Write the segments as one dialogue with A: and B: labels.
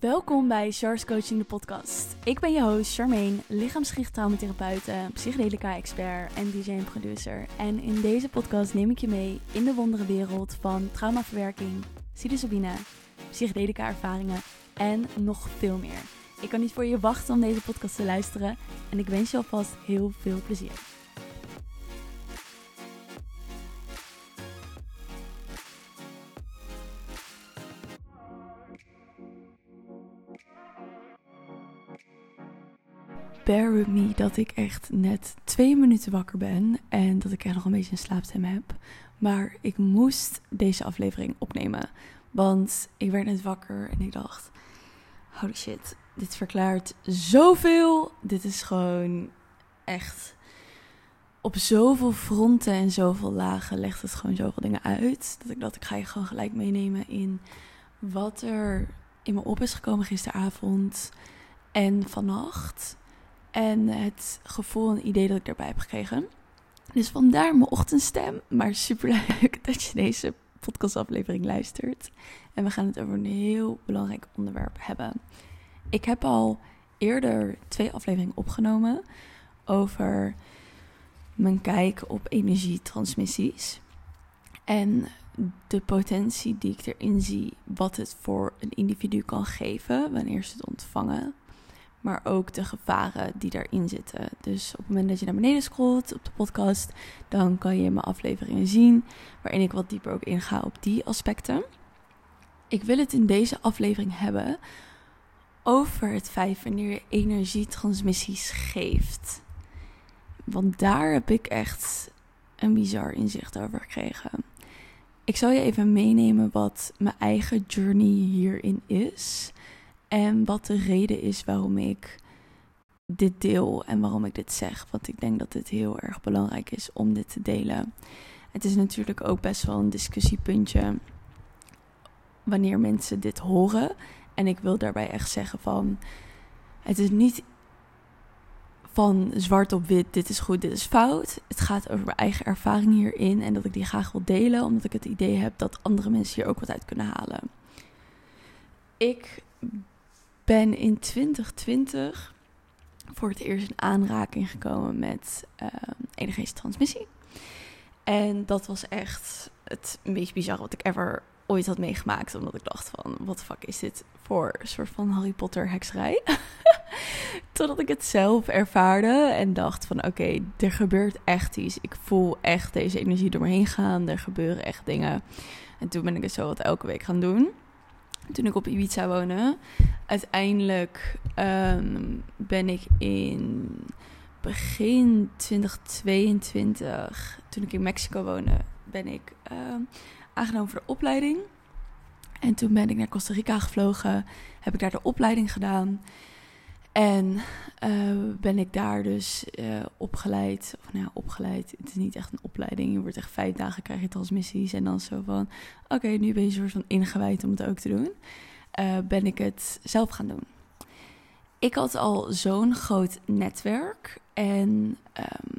A: Welkom bij Char's Coaching, de podcast. Ik ben je host Charmaine, lichaamsgericht psychedelica-expert en DJ en producer. En in deze podcast neem ik je mee in de wondere wereld van traumaverwerking, psilocybine, psychedelica-ervaringen en nog veel meer. Ik kan niet voor je wachten om deze podcast te luisteren en ik wens je alvast heel veel plezier. Bear with me dat ik echt net twee minuten wakker ben en dat ik echt nog een beetje een slaapstem heb. Maar ik moest deze aflevering opnemen, want ik werd net wakker en ik dacht, holy shit, dit verklaart zoveel. Dit is gewoon echt op zoveel fronten en zoveel lagen legt het gewoon zoveel dingen uit. Dat ik dacht, ik ga je gewoon gelijk meenemen in wat er in me op is gekomen gisteravond en vannacht. En het gevoel en idee dat ik daarbij heb gekregen. Dus vandaar mijn ochtendstem. Maar super leuk dat je deze podcastaflevering luistert. En we gaan het over een heel belangrijk onderwerp hebben. Ik heb al eerder twee afleveringen opgenomen over mijn kijk op energietransmissies. En de potentie die ik erin zie, wat het voor een individu kan geven wanneer ze het ontvangen maar ook de gevaren die daarin zitten. Dus op het moment dat je naar beneden scrolt op de podcast, dan kan je mijn afleveringen zien, waarin ik wat dieper ook inga op die aspecten. Ik wil het in deze aflevering hebben over het feit wanneer je energietransmissies geeft. Want daar heb ik echt een bizar inzicht over gekregen. Ik zal je even meenemen wat mijn eigen journey hierin is. En wat de reden is waarom ik dit deel en waarom ik dit zeg. Want ik denk dat het heel erg belangrijk is om dit te delen. Het is natuurlijk ook best wel een discussiepuntje wanneer mensen dit horen. En ik wil daarbij echt zeggen van het is niet van zwart op wit, dit is goed, dit is fout. Het gaat over mijn eigen ervaring hierin en dat ik die graag wil delen, omdat ik het idee heb dat andere mensen hier ook wat uit kunnen halen. Ik ben in 2020 voor het eerst in aanraking gekomen met uh, transmissie. En dat was echt het meest bizarre wat ik ever ooit had meegemaakt. Omdat ik dacht van, wat fuck is dit voor een soort van Harry Potter hekserij? Totdat ik het zelf ervaarde en dacht van, oké, er gebeurt echt iets. Ik voel echt deze energie door me heen gaan. Er gebeuren echt dingen. En toen ben ik het zo wat elke week gaan doen toen ik op Ibiza woonde. Uiteindelijk um, ben ik in begin 2022, toen ik in Mexico woonde, ben ik um, aangenomen voor de opleiding. En toen ben ik naar Costa Rica gevlogen, heb ik daar de opleiding gedaan. En uh, ben ik daar dus uh, opgeleid. Of nou ja, opgeleid. Het is niet echt een opleiding. Je wordt echt vijf dagen krijg je transmissies. En dan zo van: oké, nu ben je soort van ingewijd om het ook te doen. Uh, ben ik het zelf gaan doen. Ik had al zo'n groot netwerk. En um,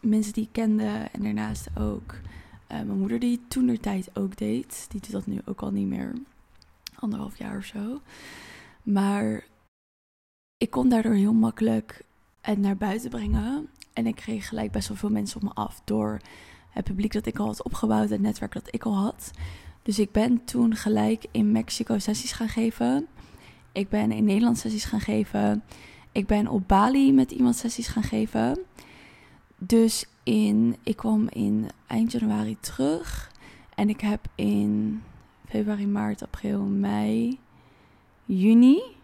A: mensen die ik kende. En daarnaast ook mijn moeder, die toen de tijd ook deed. Die doet dat nu ook al niet meer. Anderhalf jaar of zo. Maar ik kon daardoor heel makkelijk het naar buiten brengen. En ik kreeg gelijk best wel veel mensen op me af door het publiek dat ik al had opgebouwd, het netwerk dat ik al had. Dus ik ben toen gelijk in Mexico sessies gaan geven. Ik ben in Nederland sessies gaan geven. Ik ben op Bali met iemand sessies gaan geven. Dus in, ik kwam in eind januari terug. En ik heb in februari, maart, april, mei, juni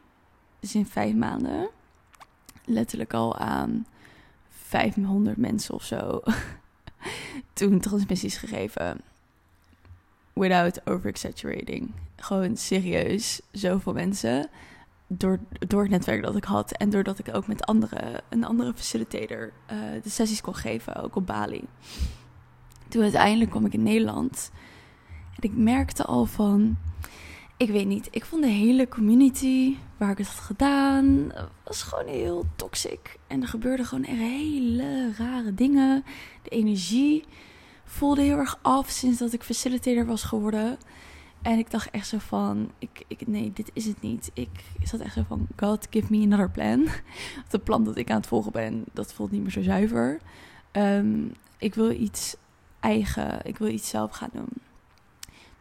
A: dus in vijf maanden letterlijk al aan 500 mensen of zo toen transmissies gegeven. Without over-exaggerating. Gewoon serieus, zoveel mensen. Door, door het netwerk dat ik had en doordat ik ook met andere, een andere facilitator uh, de sessies kon geven, ook op Bali. Toen uiteindelijk kwam ik in Nederland en ik merkte al van ik weet niet. Ik vond de hele community waar ik het had gedaan, was gewoon heel toxic. En er gebeurden gewoon hele rare dingen. De energie voelde heel erg af sinds dat ik facilitator was geworden. En ik dacht echt zo van, ik, ik, nee, dit is het niet. Ik zat echt zo van, God, give me another plan. Het plan dat ik aan het volgen ben, dat voelt niet meer zo zuiver. Ehm, ik wil iets eigen, ik wil iets zelf gaan doen.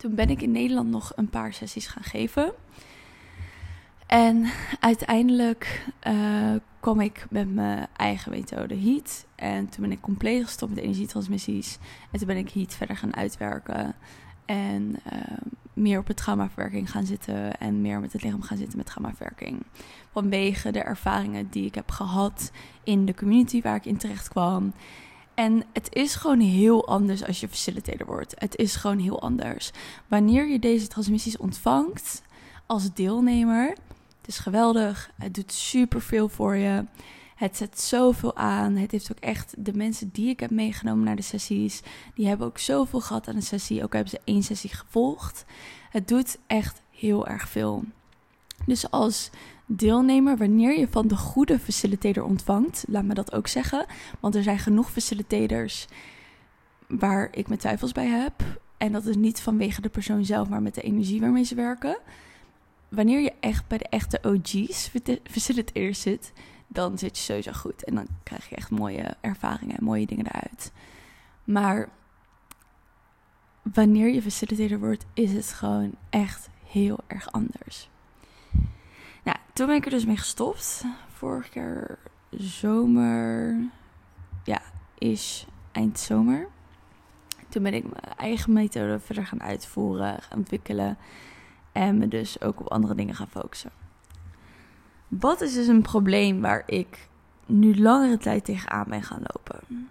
A: Toen ben ik in Nederland nog een paar sessies gaan geven. En uiteindelijk uh, kwam ik met mijn eigen methode Heat. En toen ben ik compleet gestopt met energietransmissies. En toen ben ik Heat verder gaan uitwerken. En uh, meer op het traumaverwerking gaan zitten. En meer met het lichaam gaan zitten met traumaverwerking. Vanwege de ervaringen die ik heb gehad in de community waar ik in terecht kwam. En het is gewoon heel anders als je facilitator wordt. Het is gewoon heel anders. Wanneer je deze transmissies ontvangt als deelnemer, het is geweldig. Het doet superveel voor je. Het zet zoveel aan. Het heeft ook echt de mensen die ik heb meegenomen naar de sessies, die hebben ook zoveel gehad aan de sessie. Ook hebben ze één sessie gevolgd. Het doet echt heel erg veel. Dus als deelnemer, wanneer je van de goede facilitator ontvangt, laat me dat ook zeggen. Want er zijn genoeg facilitators waar ik mijn twijfels bij heb. En dat is niet vanwege de persoon zelf, maar met de energie waarmee ze werken. Wanneer je echt bij de echte OG's facilitators zit, dan zit je sowieso goed. En dan krijg je echt mooie ervaringen en mooie dingen eruit. Maar wanneer je facilitator wordt, is het gewoon echt heel erg anders. Nou, toen ben ik er dus mee gestopt. Vorig jaar zomer. Ja, is eind zomer. Toen ben ik mijn eigen methode verder gaan uitvoeren, gaan ontwikkelen. En me dus ook op andere dingen gaan focussen. Wat is dus een probleem waar ik nu langere tijd tegenaan ben gaan lopen?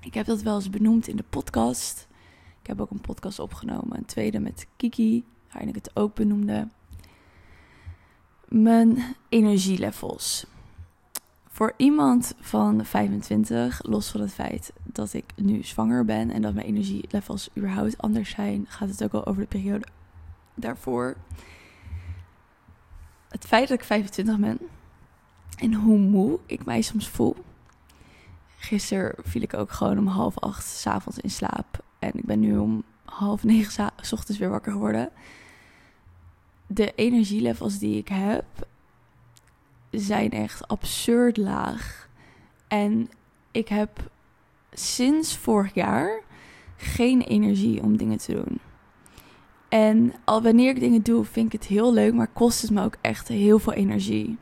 A: Ik heb dat wel eens benoemd in de podcast. Ik heb ook een podcast opgenomen, een tweede met Kiki, waarin ik het ook benoemde. Mijn energielevels. Voor iemand van 25, los van het feit dat ik nu zwanger ben en dat mijn energielevels überhaupt anders zijn, gaat het ook al over de periode daarvoor het feit dat ik 25 ben en hoe moe ik mij soms voel. Gisteren viel ik ook gewoon om half acht s'avonds in slaap. En ik ben nu om half negen s ochtends weer wakker geworden. De energielevels die ik heb zijn echt absurd laag. En ik heb sinds vorig jaar geen energie om dingen te doen. En al wanneer ik dingen doe, vind ik het heel leuk, maar kost het me ook echt heel veel energie.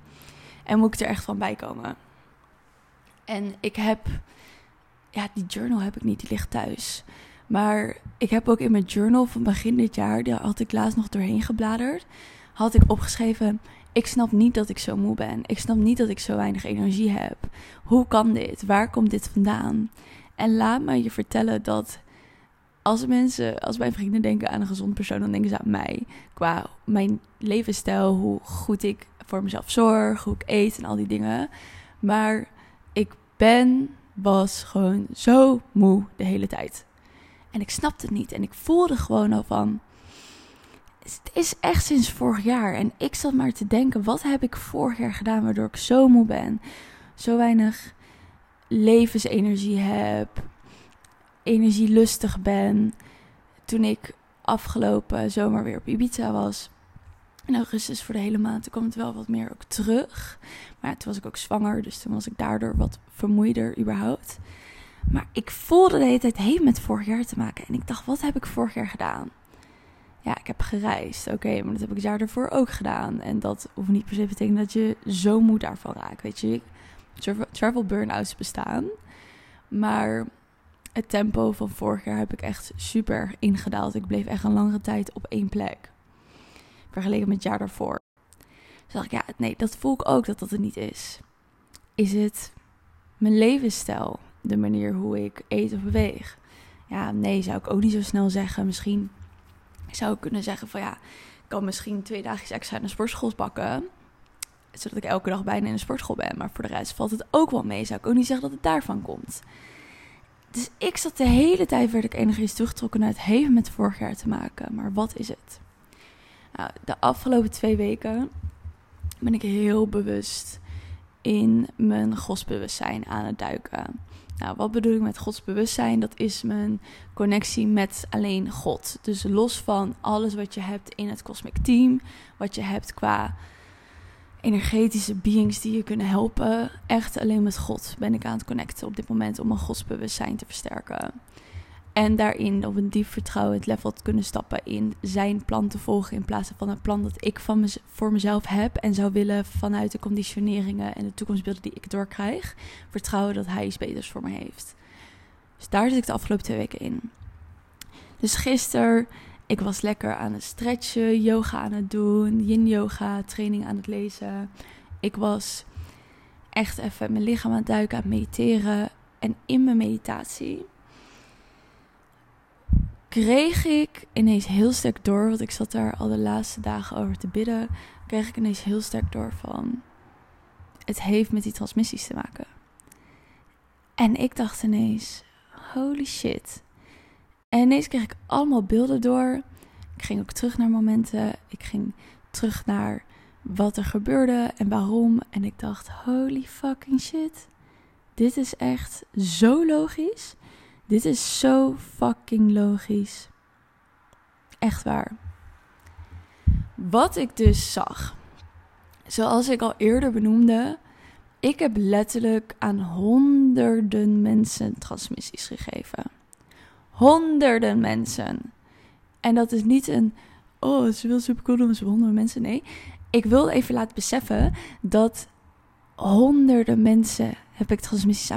A: En moet ik er echt van bijkomen. En ik heb, ja, die journal heb ik niet, die ligt thuis. Maar ik heb ook in mijn journal van begin dit jaar, daar had ik laatst nog doorheen gebladerd, had ik opgeschreven: Ik snap niet dat ik zo moe ben. Ik snap niet dat ik zo weinig energie heb. Hoe kan dit? Waar komt dit vandaan? En laat me je vertellen dat als mensen, als mijn vrienden denken aan een gezond persoon, dan denken ze aan mij. Qua mijn levensstijl, hoe goed ik voor mezelf zorg, hoe ik eet en al die dingen. Maar ik ben, was gewoon zo moe de hele tijd. En ik snapte het niet. En ik voelde gewoon al van. Het is echt sinds vorig jaar. En ik zat maar te denken: wat heb ik vorig jaar gedaan waardoor ik zo moe ben? Zo weinig levensenergie heb energielustig ben. Toen ik afgelopen zomer weer op Ibiza was. In augustus voor de hele maand. Toen kwam het wel wat meer ook terug. Maar toen was ik ook zwanger. Dus toen was ik daardoor wat vermoeider überhaupt. Maar ik voelde de hele tijd heen met vorig jaar te maken. En ik dacht, wat heb ik vorig jaar gedaan? Ja, ik heb gereisd. Oké, maar dat heb ik het jaar ervoor ook gedaan. En dat hoeft niet per se te betekenen dat je zo moe daarvan raakt. Weet je, travel burn-outs bestaan. Maar het tempo van vorig jaar heb ik echt super ingedaald. Ik bleef echt een langere tijd op één plek. Vergeleken met het jaar daarvoor. Dus dacht ik, ja, nee, dat voel ik ook dat dat het niet is. Is het mijn levensstijl? De manier hoe ik eet of beweeg? Ja, nee, zou ik ook niet zo snel zeggen. Misschien zou ik kunnen zeggen van ja, ik kan misschien twee dagjes extra in de sportschool bakken. Zodat ik elke dag bijna in de sportschool ben. Maar voor de rest valt het ook wel mee. Zou ik ook niet zeggen dat het daarvan komt. Dus ik zat de hele tijd, werd ik enigszins teruggetrokken naar het heeft met vorig jaar te maken. Maar wat is het? Nou, de afgelopen twee weken ben ik heel bewust in mijn godsbewustzijn aan het duiken. Nou, wat bedoel ik met godsbewustzijn? Dat is mijn connectie met alleen God. Dus los van alles wat je hebt in het cosmic team, wat je hebt qua energetische beings die je kunnen helpen. Echt alleen met God ben ik aan het connecten op dit moment om mijn godsbewustzijn te versterken. En daarin op een diep vertrouwen het level te kunnen stappen in zijn plan te volgen. In plaats van het plan dat ik van voor mezelf heb en zou willen vanuit de conditioneringen en de toekomstbeelden die ik doorkrijg. Vertrouwen dat hij iets beters voor me heeft. Dus daar zit ik de afgelopen twee weken in. Dus gisteren, ik was lekker aan het stretchen, yoga aan het doen, yin yoga, training aan het lezen. Ik was echt even mijn lichaam aan het duiken, aan het mediteren. En in mijn meditatie kreeg ik ineens heel sterk door, want ik zat daar al de laatste dagen over te bidden, kreeg ik ineens heel sterk door van het heeft met die transmissies te maken. En ik dacht ineens, holy shit. En ineens kreeg ik allemaal beelden door. Ik ging ook terug naar momenten. Ik ging terug naar wat er gebeurde en waarom. En ik dacht, holy fucking shit. Dit is echt zo logisch. Dit is zo fucking logisch. Echt waar. Wat ik dus zag. Zoals ik al eerder benoemde. Ik heb letterlijk aan honderden mensen transmissies gegeven. Honderden mensen. En dat is niet een. Oh, is wel super cool doen ze honderden mensen. Nee. Ik wil even laten beseffen dat honderden mensen heb ik transmissies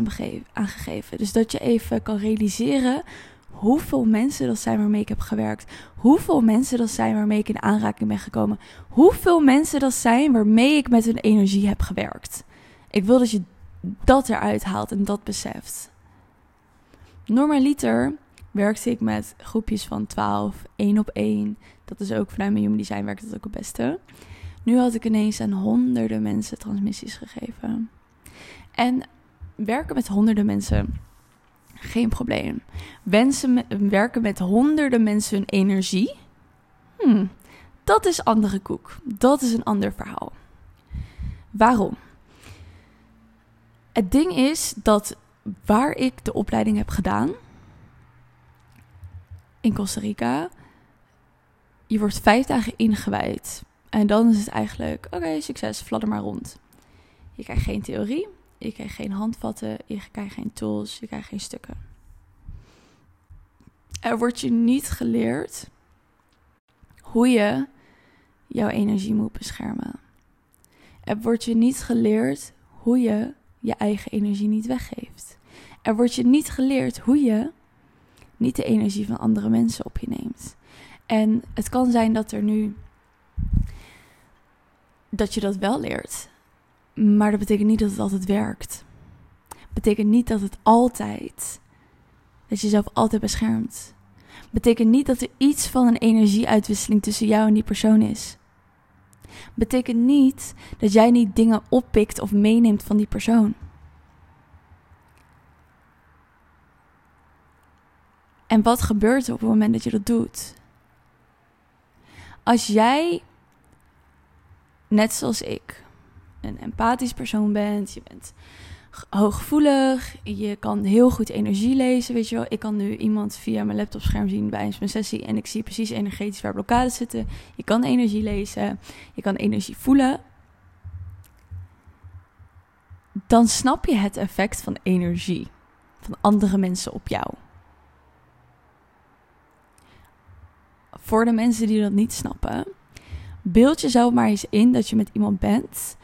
A: aangegeven. Dus dat je even kan realiseren hoeveel mensen dat zijn waarmee ik heb gewerkt. Hoeveel mensen dat zijn waarmee ik in aanraking ben gekomen. Hoeveel mensen dat zijn waarmee ik met hun energie heb gewerkt. Ik wil dat je dat eruit haalt en dat beseft. Normaliter werkte ik met groepjes van 12, één op één. Dat is ook vanuit mijn human design werkt dat ook het beste. Nu had ik ineens aan honderden mensen transmissies gegeven. En werken met honderden mensen, geen probleem. Wensen werken met honderden mensen hun energie, hmm, dat is andere koek. Dat is een ander verhaal. Waarom? Het ding is dat waar ik de opleiding heb gedaan in Costa Rica, je wordt vijf dagen ingewijd. En dan is het eigenlijk, oké, succes, fladder maar rond. Je krijgt geen theorie, je krijgt geen handvatten, je krijgt geen tools, je krijgt geen stukken. Er wordt je niet geleerd hoe je jouw energie moet beschermen. Er wordt je niet geleerd hoe je je eigen energie niet weggeeft. Er wordt je niet geleerd hoe je niet de energie van andere mensen op je neemt. En het kan zijn dat er nu dat je dat wel leert. Maar dat betekent niet dat het altijd werkt. Betekent niet dat het altijd, dat je jezelf altijd beschermt. Betekent niet dat er iets van een energieuitwisseling tussen jou en die persoon is. Betekent niet dat jij niet dingen oppikt of meeneemt van die persoon. En wat gebeurt er op het moment dat je dat doet? Als jij, net zoals ik, een empathisch persoon bent, je bent hooggevoelig, je kan heel goed energie lezen, weet je wel. Ik kan nu iemand via mijn laptopscherm zien bij een sessie en ik zie precies energetisch waar blokkades zitten. Je kan energie lezen, je kan energie voelen. Dan snap je het effect van energie van andere mensen op jou. Voor de mensen die dat niet snappen, beeld jezelf maar eens in dat je met iemand bent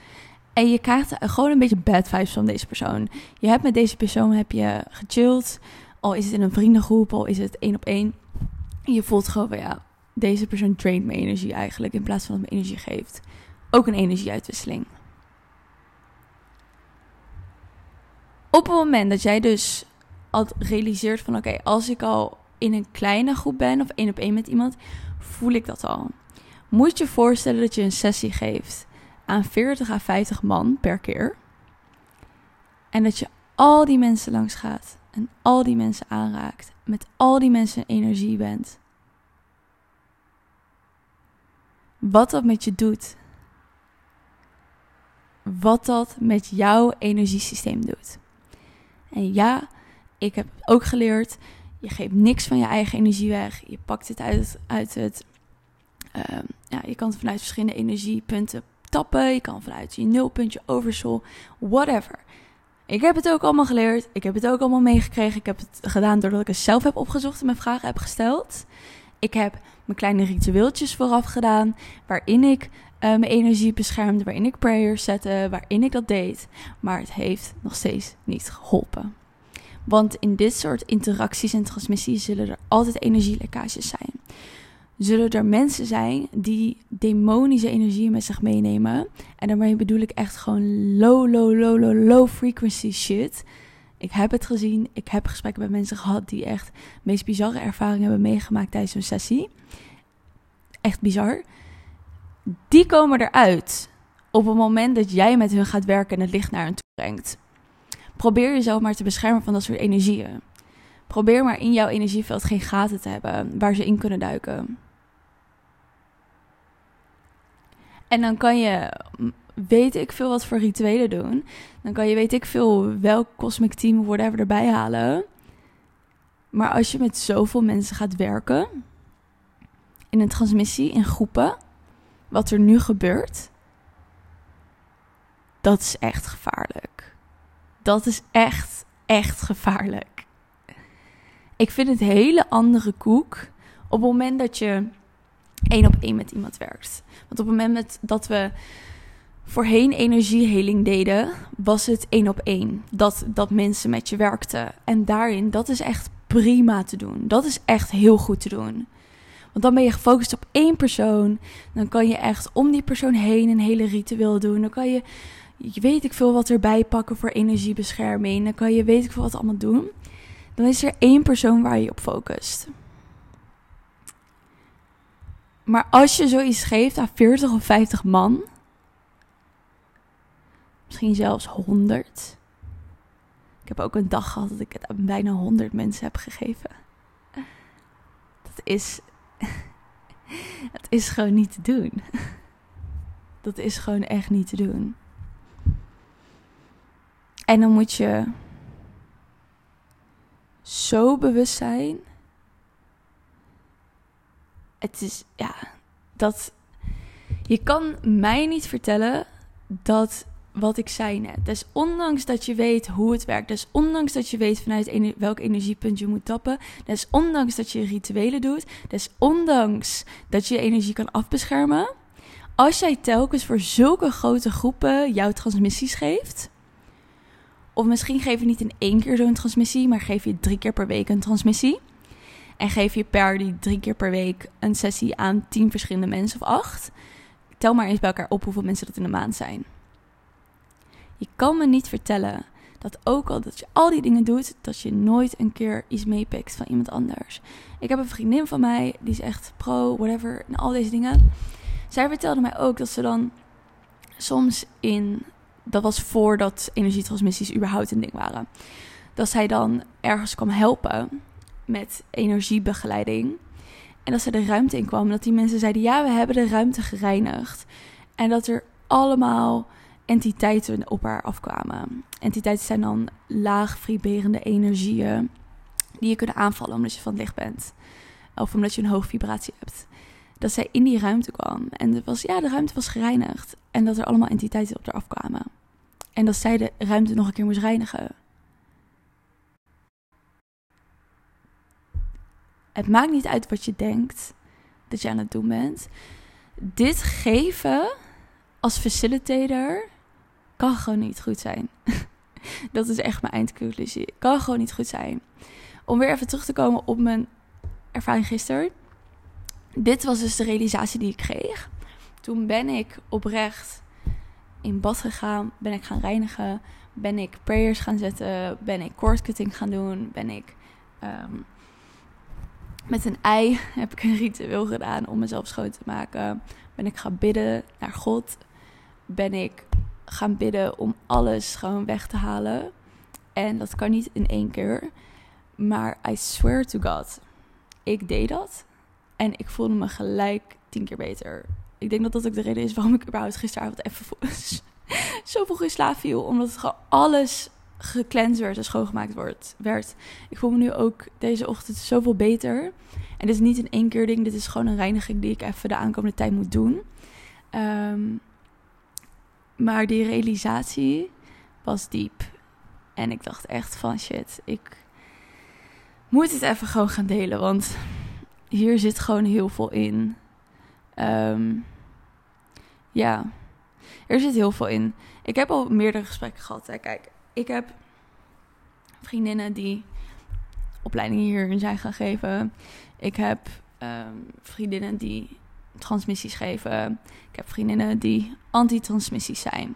A: en je krijgt gewoon een beetje bad vibes van deze persoon. Je hebt met deze persoon heb je gechilled. Al is het in een vriendengroep, al is het één op één. Je voelt gewoon van ja, deze persoon draint mijn energie eigenlijk. In plaats van dat me energie geeft. Ook een energieuitwisseling. Op het moment dat jij dus al realiseert van oké, als ik al in een kleine groep ben of één op één met iemand, voel ik dat al. Moet je voorstellen dat je een sessie geeft aan 40 à 50 man per keer. En dat je al die mensen langs gaat en al die mensen aanraakt, met al die mensen energie bent. Wat dat met je doet. Wat dat met jouw energiesysteem doet. En ja, ik heb ook geleerd, je geeft niks van je eigen energie weg. Je pakt het uit, uit het, ehm, ja, je kan het vanuit verschillende energiepunten tappen. Je kan vanuit je nulpuntje, oversol, whatever. Ik heb het ook allemaal geleerd. Ik heb het ook allemaal meegekregen. Ik heb het gedaan doordat ik het zelf heb opgezocht en mijn vragen heb gesteld. Ik heb mijn kleine ritueeltjes vooraf gedaan, waarin ik uh, mijn energie beschermde, waarin ik prayers zette, waarin ik dat deed. Maar het heeft nog steeds niet geholpen. Want in dit soort interacties en transmissies zullen er altijd energielekkages zijn. Zullen er mensen zijn die demonische energieën met zich meenemen. En daarmee bedoel ik echt gewoon low, low, low, low, low frequency shit. Ik heb het gezien. Ik heb gesprekken met mensen gehad die echt de meest bizarre ervaringen hebben meegemaakt tijdens een sessie. Echt bizar. Die komen eruit op het moment dat jij met hun gaat werken en het licht naar hen toe brengt. Probeer jezelf maar te beschermen van dat soort energieën. Probeer maar in jouw energieveld geen gaten te hebben waar ze in kunnen duiken. En dan kan je, weet ik veel wat voor rituelen doen. Dan kan je, weet ik veel, welk cosmic team whatever erbij halen. Maar als je met zoveel mensen gaat werken, in een transmissie, in groepen, wat er nu gebeurt, dat is echt gevaarlijk. Dat is echt, echt gevaarlijk. Ik vind het hele andere koek op het moment dat je één op één met iemand werkt. Want op het moment dat we voorheen energieheling deden, was het één op één. Dat, dat mensen met je werkten. En daarin, dat is echt prima te doen. Dat is echt heel goed te doen. Want dan ben je gefocust op één persoon. Dan kan je echt om die persoon heen een hele ritueel doen. Dan kan je, weet ik veel wat erbij pakken voor energiebescherming. Dan kan je, weet ik veel wat allemaal doen. Dan is er één persoon waar je op focust. Maar als je zoiets geeft aan 40 of 50 man, misschien zelfs 100. Ik heb ook een dag gehad dat ik het aan bijna 100 mensen heb gegeven. Dat is. Het is gewoon niet te doen. Dat is gewoon echt niet te doen. En dan moet je zo bewust zijn het is, ja, dat. Je kan mij niet vertellen dat wat ik zei net. Dus ondanks dat je weet hoe het werkt, dus ondanks dat je weet vanuit welk energiepunt je moet tappen, dus ondanks dat je rituelen doet, dus ondanks dat je energie kan afbeschermen, als jij telkens voor zulke grote groepen jouw transmissies geeft, of misschien geef je niet in één keer zo'n transmissie, maar geef je drie keer per week een transmissie, en geef je per die drie keer per week een sessie aan tien verschillende mensen of acht. Tel maar eens bij elkaar op hoeveel mensen dat in de maand zijn. Je kan me niet vertellen dat ook al dat je al die dingen doet, dat je nooit een keer iets meepikt van iemand anders. Ik heb een vriendin van mij, die is echt pro, whatever, en al deze dingen. Zij vertelde mij ook dat ze dan soms in, dat was voordat energietransmissies überhaupt een ding waren, dat zij dan ergens kwam helpen met energiebegeleiding. En dat ze de ruimte in kwam. Dat die mensen zeiden: Ja, we hebben de ruimte gereinigd. En dat er allemaal entiteiten op haar afkwamen. Entiteiten zijn dan laag vibrerende energieën. die je kunnen aanvallen omdat je van het licht bent. Of omdat je een hoge vibratie hebt. Dat zij in die ruimte kwam. En het was, ja, de ruimte was gereinigd. En dat er allemaal entiteiten op haar afkwamen. En dat zij de ruimte nog een keer moest reinigen. Het maakt niet uit wat je denkt dat je aan het doen bent. Dit geven als facilitator kan gewoon niet goed zijn. dat is echt mijn eindconclusie. Kan gewoon niet goed zijn. Om weer even terug te komen op mijn ervaring gisteren. Dit was dus de realisatie die ik kreeg. Toen ben ik oprecht in bad gegaan, ben ik gaan reinigen, ben ik prayers gaan zetten, ben ik cutting gaan doen, ben ik ehm, met een ei heb ik een ritueel gedaan om mezelf schoon te maken. Ben ik gaan bidden naar God. Ben ik gaan bidden om alles gewoon weg te halen. En dat kan niet in één keer. Maar I swear to God, ik deed dat. En ik voelde me gelijk tien keer beter. Ik denk dat dat ook de reden is waarom ik überhaupt gisteravond even zo vroeg in slaap viel. Omdat het gewoon alles gekleanst werd en schoongemaakt wordt, werd. Ik voel me nu ook deze ochtend zoveel beter. En dit is niet een één keer ding, dit is gewoon een reiniging die ik even de aankomende tijd moet doen. Ehm, maar die realisatie was diep. En ik dacht echt van shit, ik moet het even gewoon gaan delen. Want hier zit gewoon heel veel in. Ehm, ja, er zit heel veel in. Ik heb al meerdere gesprekken gehad. Hè. Kijk, ik heb vriendinnen die opleidingen hierin zijn gaan geven. Ik heb ehm, vriendinnen die transmissies geven. Ik heb vriendinnen die antitransmissies zijn.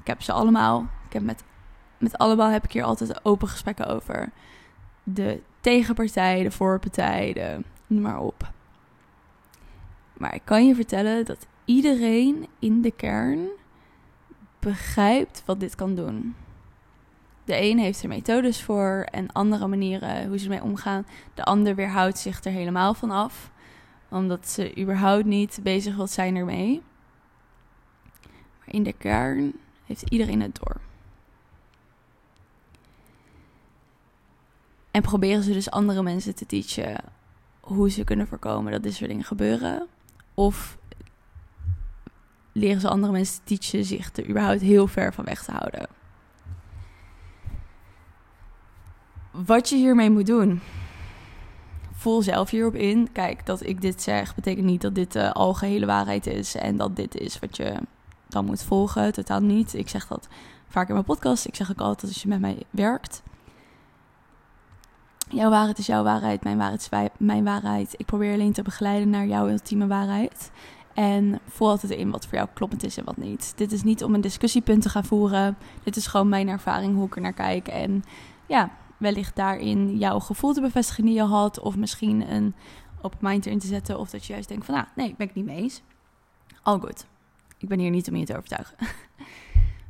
A: Ik heb ze allemaal. Ik heb met, met allemaal heb ik hier altijd open gesprekken over. De tegenpartij, de voorpartij, de noem maar op. Maar ik kan je vertellen dat iedereen in de kern begrijpt wat dit kan doen. De een heeft er methodes voor en andere manieren hoe ze ermee omgaan. De ander weerhoudt zich er helemaal van af, omdat ze überhaupt niet bezig wil zijn ermee. Maar in de kern heeft iedereen het door. En proberen ze dus andere mensen te teachen hoe ze kunnen voorkomen dat dit soort dingen gebeuren. Of leren ze andere mensen te teachen zich er überhaupt heel ver van weg te houden. Wat je hiermee moet doen. Voel zelf hierop in. Kijk, dat ik dit zeg, betekent niet dat dit de algehele waarheid is. En dat dit is wat je dan moet volgen. Totaal niet. Ik zeg dat vaak in mijn podcast. Ik zeg ook altijd als je met mij werkt. Jouw waarheid is jouw waarheid, mijn waarheid is mijn waarheid. Ik probeer alleen te begeleiden naar jouw ultieme waarheid. En voel altijd in wat voor jou kloppend is en wat niet. Dit is niet om een discussiepunt te gaan voeren. Dit is gewoon mijn ervaring, hoe ik er naar kijk. En ja, wellicht daarin jouw gevoel te bevestigen die je had. Of misschien een op mind erin te zetten. Of dat je juist denkt van, nou, nee, ik ben het niet mee eens. Al goed. Ik ben hier niet om je te overtuigen.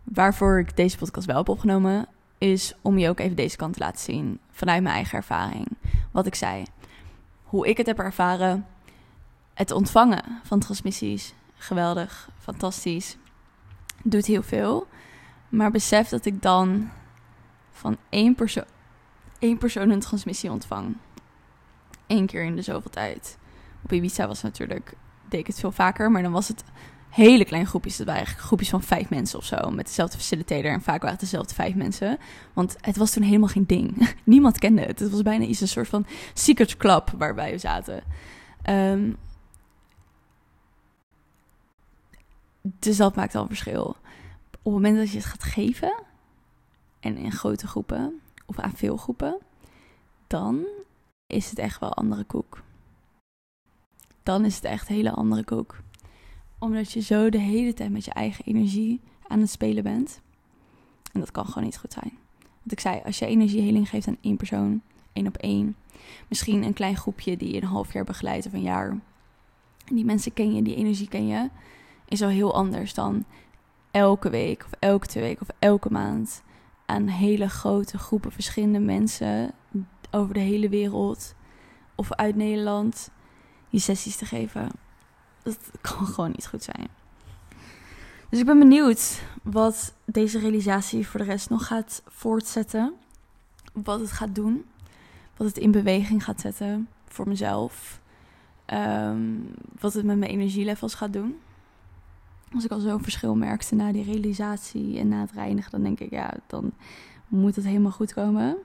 A: Waarvoor ik deze podcast wel heb opgenomen, is om je ook even deze kant te laten zien. Vanuit mijn eigen ervaring. Wat ik zei. Hoe ik het heb ervaren. Het ontvangen van transmissies. Geweldig. Fantastisch. Doet heel veel. Maar besef dat ik dan van één persoon één persoon een transmissie ontvang. Eén keer in de zoveel tijd. Op Ibiza was natuurlijk, deed ik het veel vaker, maar dan was het hele kleine groepjes. Dat waren eigenlijk groepjes van vijf mensen of zo, met dezelfde facilitator. En vaak waren het dezelfde vijf mensen. Want het was toen helemaal geen ding. Niemand kende het. Het was bijna iets een soort van secret club waarbij we zaten. Um, dus dat maakt al een verschil. Op het moment dat je het gaat geven, en in grote groepen, of aan veel groepen, dan is het echt wel andere koek. Dan is het echt hele andere koek. Omdat je zo de hele tijd met je eigen energie aan het spelen bent. En dat kan gewoon niet goed zijn. Want ik zei, als je energieheling geeft aan één persoon, één op één, misschien een klein groepje die je een half jaar begeleidt of een jaar. Die mensen ken je, die energie ken je, is al heel anders dan elke week of elke twee weken of elke maand aan hele grote groepen verschillende mensen over de hele wereld of uit Nederland die sessies te geven. Dat kan gewoon niet goed zijn. Dus ik ben benieuwd wat deze realisatie voor de rest nog gaat voortzetten. Wat het gaat doen. Wat het in beweging gaat zetten voor mezelf. Ehm, wat het met mijn energielevels gaat doen als ik al zo'n verschil merkte na die realisatie en na het reinigen, dan denk ik, ja, dan moet het helemaal goed komen.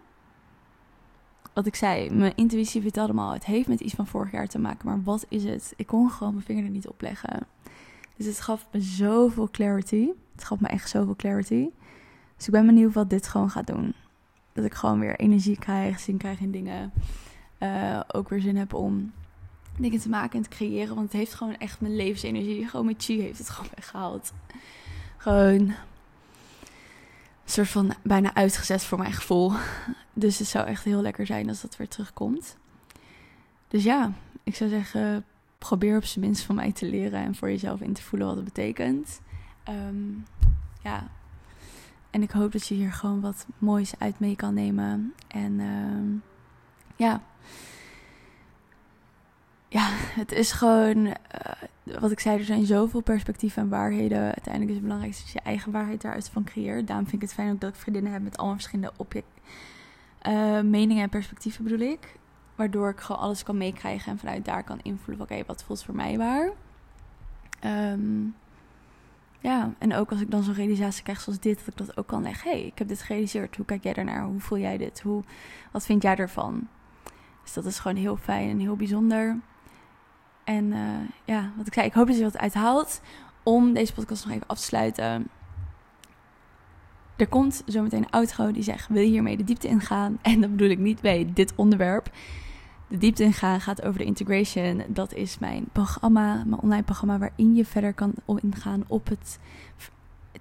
A: Wat ik zei, mijn intuïtie vertelde me al, het heeft met iets van vorig jaar te maken, maar wat is het? Ik kon gewoon mijn vinger er niet op leggen. Dus het gaf me zoveel clarity. Het gaf me echt zoveel clarity. Dus ik ben benieuwd wat dit gewoon gaat doen. Dat ik gewoon weer energie krijg, zin krijg in dingen. Uh, ook weer zin heb om dingen te maken en te creëren. Want het heeft gewoon echt mijn levensenergie. Gewoon mijn chi heeft het gewoon weggehaald. Gewoon een soort van bijna uitgezet voor mijn gevoel. Dus het zou echt heel lekker zijn als dat weer terugkomt. Dus ja, ik zou zeggen, probeer op zijn minst van mij te leren en voor jezelf in te voelen wat het betekent. Ehm, ja, en ik hoop dat je hier gewoon wat moois uit mee kan nemen. En uh, ja, ja, het is gewoon, eh, wat ik zei, er zijn zoveel perspectieven en waarheden. Uiteindelijk is het belangrijkste dat je eigen waarheid daaruit van creëert. Daarom vind ik het fijn ook dat ik vriendinnen heb met allemaal verschillende uh, meningen en perspectieven bedoel ik. Waardoor ik gewoon alles kan meekrijgen en vanuit daar kan invloeden oké, wat voelt voor mij waar. Ehm, ja, en ook als ik dan zo'n realisatie krijg zoals dit, dat ik dat ook kan leggen. hey, ik heb dit gerealiseerd. Hoe kijk jij daarnaar? Hoe voel jij dit? Hoe, wat vind jij ervan? Dus dat is gewoon heel fijn en heel bijzonder. En uh, ja, wat ik zei, ik hoop dat je wat uithaalt. Om deze podcast nog even af te sluiten. Er komt zometeen een outro die zegt: Wil je hiermee de diepte ingaan? En dat bedoel ik niet bij dit onderwerp. De diepte ingaan gaat over de integration. Dat is mijn programma, mijn online programma, waarin je verder kan ingaan op het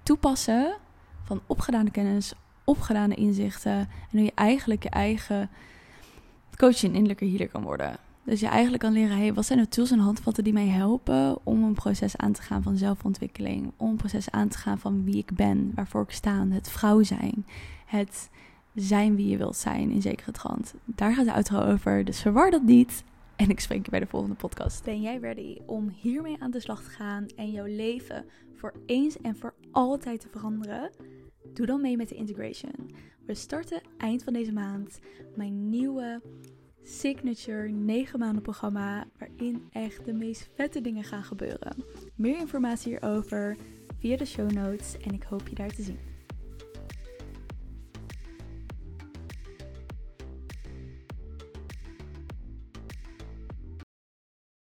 A: toepassen van opgedane kennis, opgedane inzichten. En hoe je eigenlijk je eigen coach en innerlijke healer kan worden. Dus je eigenlijk kan leren, hey, wat zijn de tools en handvatten die mij helpen om een proces aan te gaan van zelfontwikkeling. Om een proces aan te gaan van wie ik ben, waarvoor ik sta, het vrouw zijn. Het zijn wie je wilt zijn in zekere trant. Daar gaat de outro over, dus verwar dat niet. En ik spreek je bij de volgende podcast. Ben jij ready om hiermee aan de slag te gaan en jouw leven voor eens en voor altijd te veranderen? Doe dan mee met de integration. We starten eind van deze maand mijn nieuwe signature 9 maanden programma waarin echt de meest vette dingen gaan gebeuren. Meer informatie hierover via de show notes en ik hoop je daar te zien.